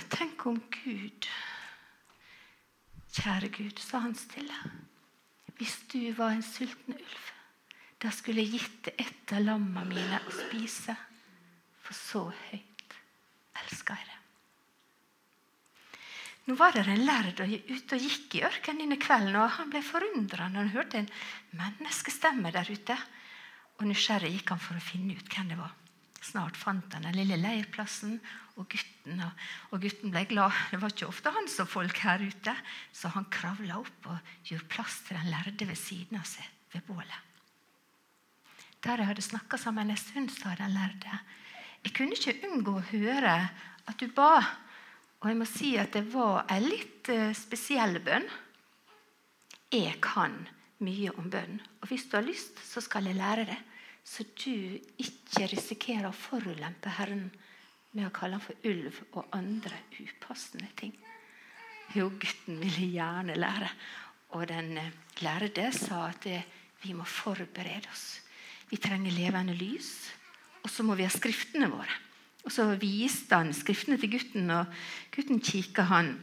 Tenk om Gud Kjære Gud, sa han stille. Hvis du var en sulten ulv, da skulle jeg gitt det ett av lammene mine å spise. For så høyt elsker jeg det. Nå var det en lærd ute og gikk i ørkenen denne kvelden, og han ble forundra når han hørte en menneskestemme der ute. Og Nysgjerrig gikk han for å finne ut hvem det var. Snart fant han den lille leirplassen og gutten. Og gutten ble glad. Det var ikke ofte han så folk her ute. Så han kravla opp og gjorde plass til den lærde ved siden av seg ved bålet. Der jeg hadde snakka sammen en stund, sa den lærde. Jeg kunne ikke unngå å høre at du ba og jeg må si at det var en litt eh, spesiell bønn. Jeg kan mye om bønn. Og hvis du har lyst, så skal jeg lære det, så du ikke risikerer å forulempe Herren med å kalle ham for ulv og andre upassende ting. Jo, gutten ville gjerne lære. Og den eh, lærde sa at vi må forberede oss. Vi trenger levende lys, og så må vi ha skriftene våre. Og Så viste han skriftene til gutten, og gutten kikka han.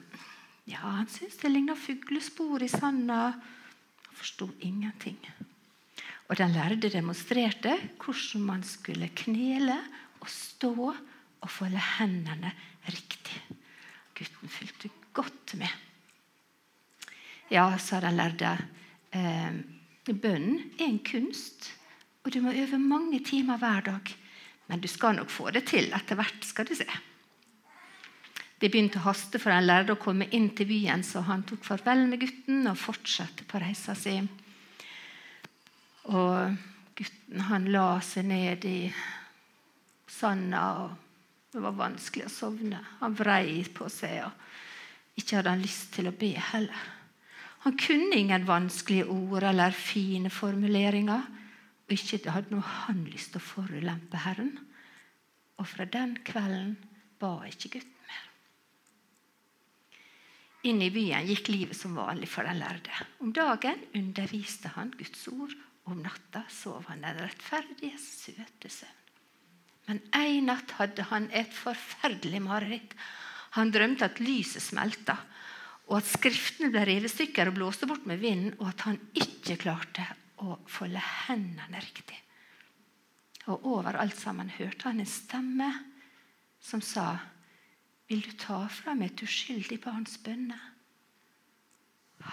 Ja, han syntes det ligna fuglespor i sanda. Han forsto ingenting. Og den lærde demonstrerte hvordan man skulle knele og stå og folde hendene riktig. Gutten fulgte godt med. Ja, sa den lærde, eh, bønnen er en kunst, og du må øve mange timer hver dag. Men du skal nok få det til etter hvert, skal du se. Det begynte å haste for den lærde å komme inn til byen, så han tok farvel med gutten og fortsatte på reisa si. Og gutten han la seg ned i sanda, og det var vanskelig å sovne. Han vrei på seg, og ikke hadde han lyst til å be heller. Han kunne ingen vanskelige ord eller fine formuleringer. Og ikke hadde noe han lyst til å forulempe Herren. Og fra den kvelden ba ikke gutten mer. Inn i byen gikk livet som vanlig for den lærde. Om dagen underviste han Guds ord, om natta sov han den rettferdige, søte søvn. Men en natt hadde han et forferdelig mareritt. Han drømte at lyset smelta, og at Skriftene ble revet stykker og blåste bort med vinden, og at han ikke klarte å folde hendene riktig. Og over alt sammen hørte han en stemme som sa, 'Vil du ta fra meg et uskyldig barns bønne?'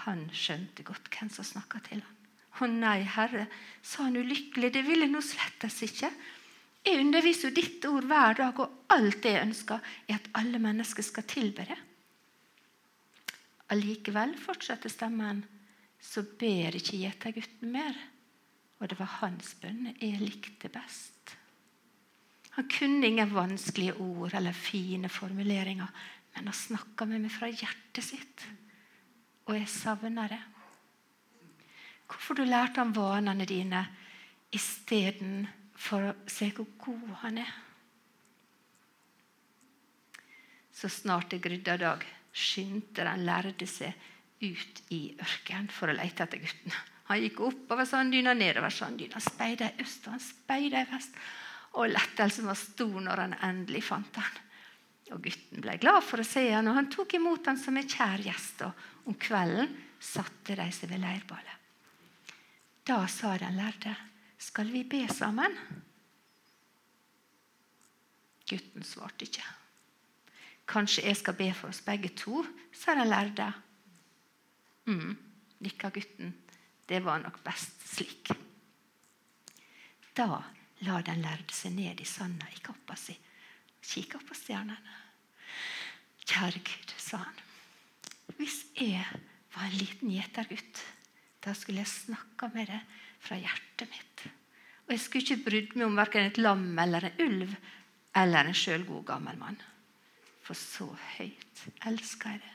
Han skjønte godt hvem som snakka til ham. 'Å nei, Herre', sa han ulykkelig, 'det vil jeg nå slettes ikke.' Jeg underviser jo ditt ord hver dag, og alt det jeg ønsker, er at alle mennesker skal tilbe det. Allikevel, fortsetter stemmen, så ber ikke gjetergutten mer. Og det var hans bønn jeg likte best. Han kunne ingen vanskelige ord eller fine formuleringer, men han snakka med meg fra hjertet sitt. Og jeg savner det. Hvorfor du lærte om vanene dine istedenfor å se hvor god han er? Så snart det grydde dag, skyndte den lærde seg ut i ørkenen for å lete etter gutten. Han gikk oppover sanddyna, nedover sanddyna, speida i øst og han speida i vest. Og lettelsen var stor når han endelig fant han. Og Gutten ble glad for å se han, og han tok imot han som en kjær gjest. Og om kvelden satte de seg ved leirballet. Da sa den lærde, 'Skal vi be sammen?' Gutten svarte ikke. 'Kanskje jeg skal be for oss begge to', sa den lærde. Mm, nikka gutten. Det var nok best slik. Da la den lærde seg ned i sanda i kappa si og kikka på stjernene. Kjære Gud, sa han. Hvis jeg var en liten gjetergutt, da skulle jeg snakka med det fra hjertet mitt. Og jeg skulle ikke brydd meg om verken et lam eller en ulv eller en sjølgod gammel mann. For så høyt elska jeg det.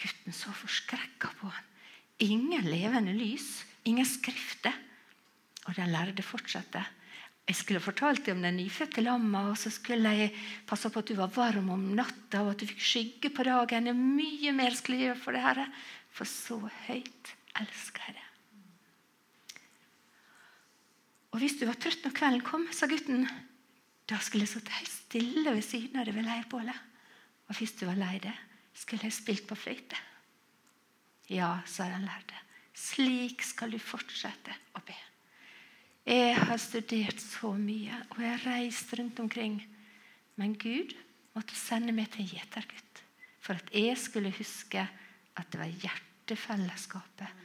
Gutten så forskrekka på han. Ingen levende lys, ingen skrifter. Og den lærde fortsatte. Jeg skulle fortalt deg om den nyfødte lamma, og så skulle jeg passe på at du var varm om natta, og at du fikk skygge på dagen. Mye mer skulle jeg gjøre for det, Herre. For så høyt elsker. Og hvis du var trøtt når kvelden kom, sa gutten, da skulle jeg sittet helt stille ved siden av deg ved leirbålet. Og hvis du var lei deg, skulle jeg spilt på fløyte. Ja, sa den lærde, slik skal du fortsette å be. Jeg har studert så mye, og jeg har reist rundt omkring. Men Gud måtte sende meg til en gjetergutt for at jeg skulle huske at det var hjertefellesskapet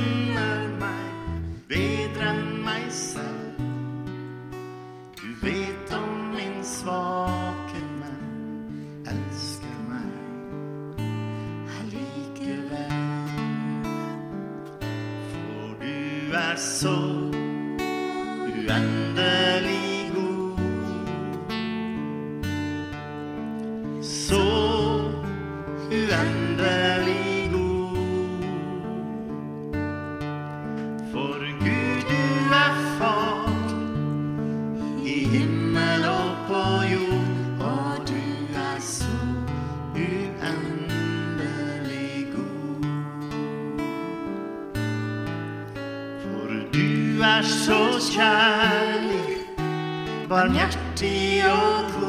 barmhjertig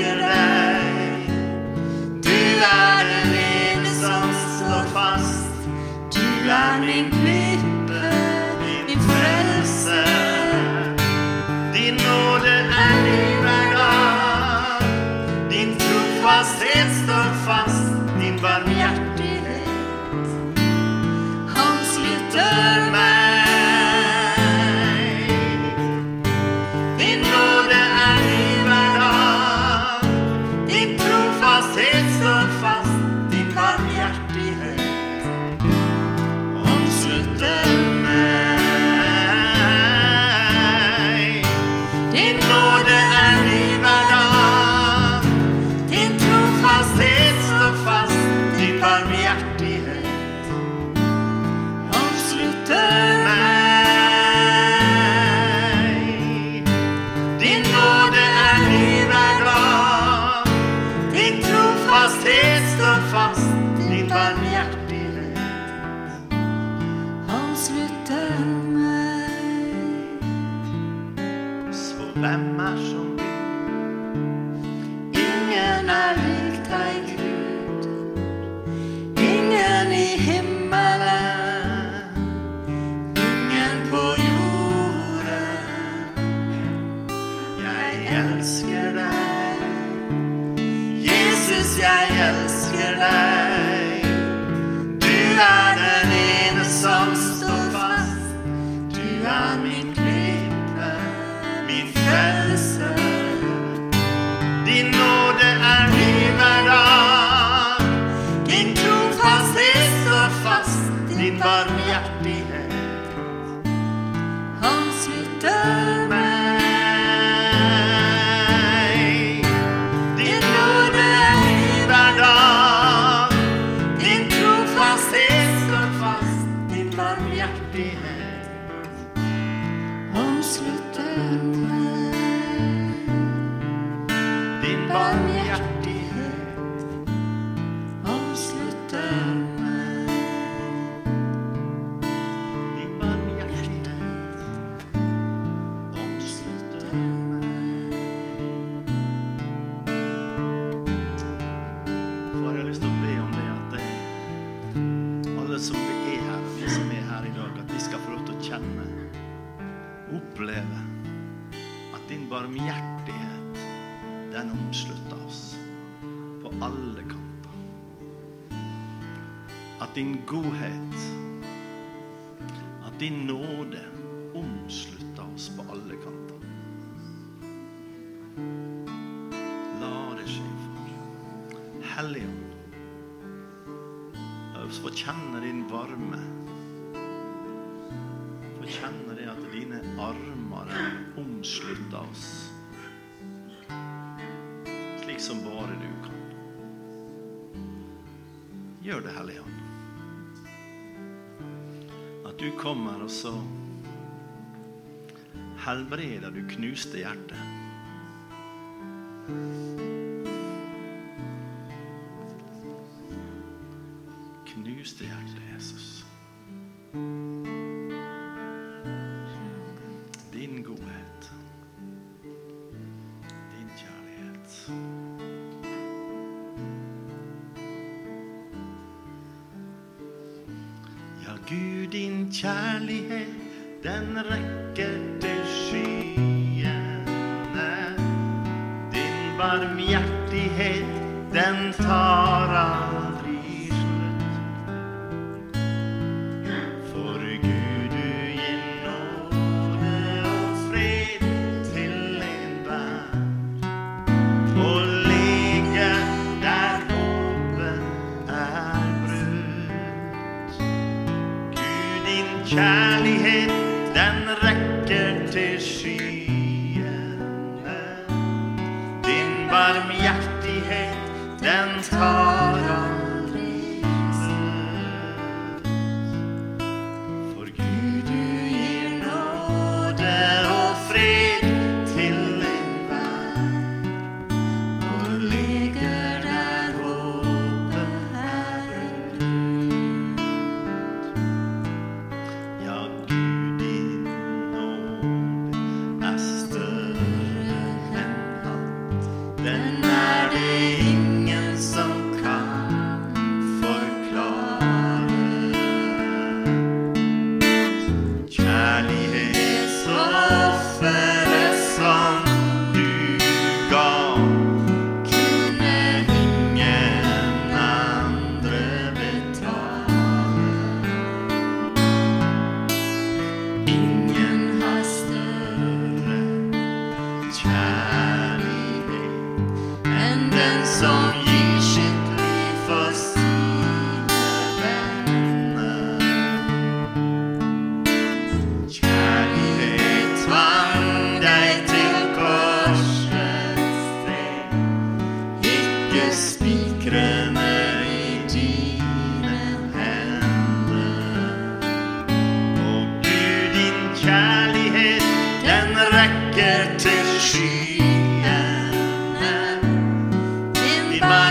elsker deg. kommer, og så helbreder du knuste hjertet. Knuste hjertet, Jesus. Gud, din kjærlighet, den rekker til skyene. Din barmhjertighet, den tar av.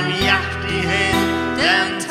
i hjärtat i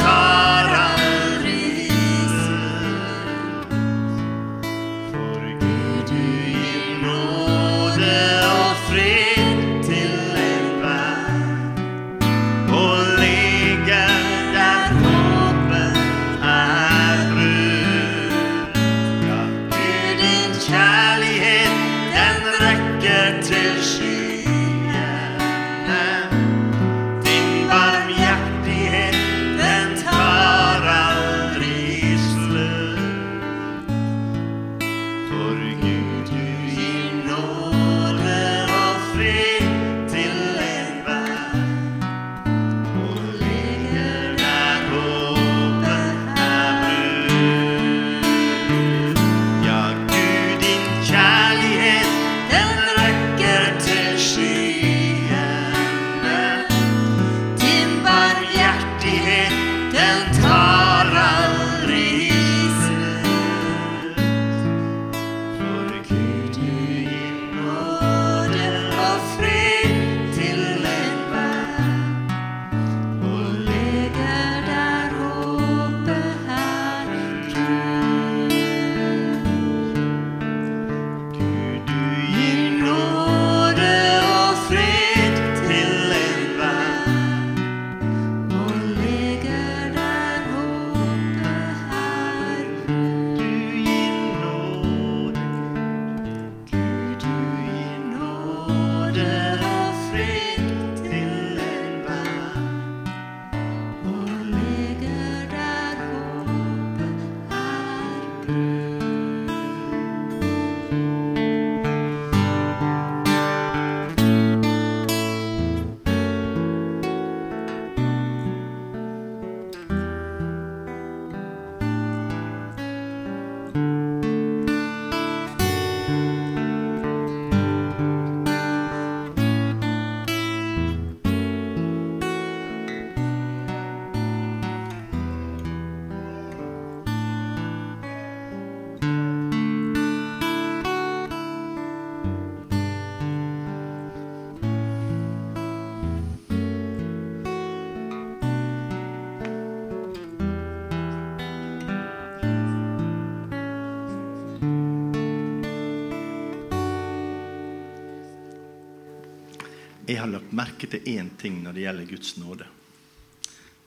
Jeg har lagt merke til én ting når det gjelder Guds nåde.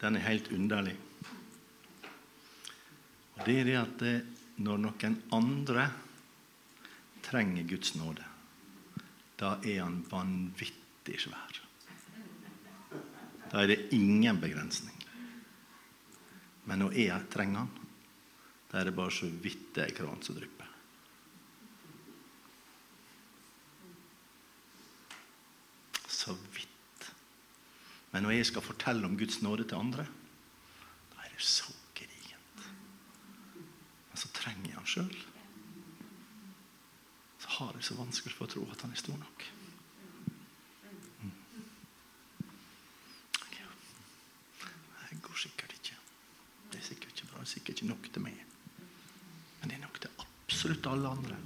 Den er helt underlig. Og Det er det at det, når noen andre trenger Guds nåde, da er han vanvittig svær. Da er det ingen begrensning. Men når jeg trenger han, da er det bare så vidt det er kran som drypper. Så vidt. Men når jeg skal fortelle om Guds nåde til andre, da er det så gedigent. Men så trenger jeg han sjøl. Så har jeg så vanskelig for å tro at han er stor nok. Mm. Det går sikkert ikke. Det er sikkert ikke bra. Det er sikkert ikke nok til meg. Men det er nok til absolutt alle andre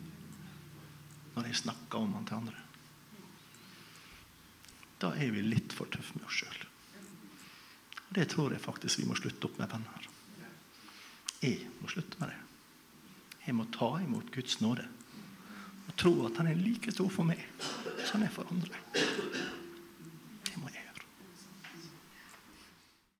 når jeg snakker om han til andre. Da er vi litt for tøffe med oss sjøl. Det tror jeg faktisk vi må slutte opp med, venner. Jeg må slutte med det. Jeg må ta imot Guds nåde og tro at han er like stor for meg som han er for andre.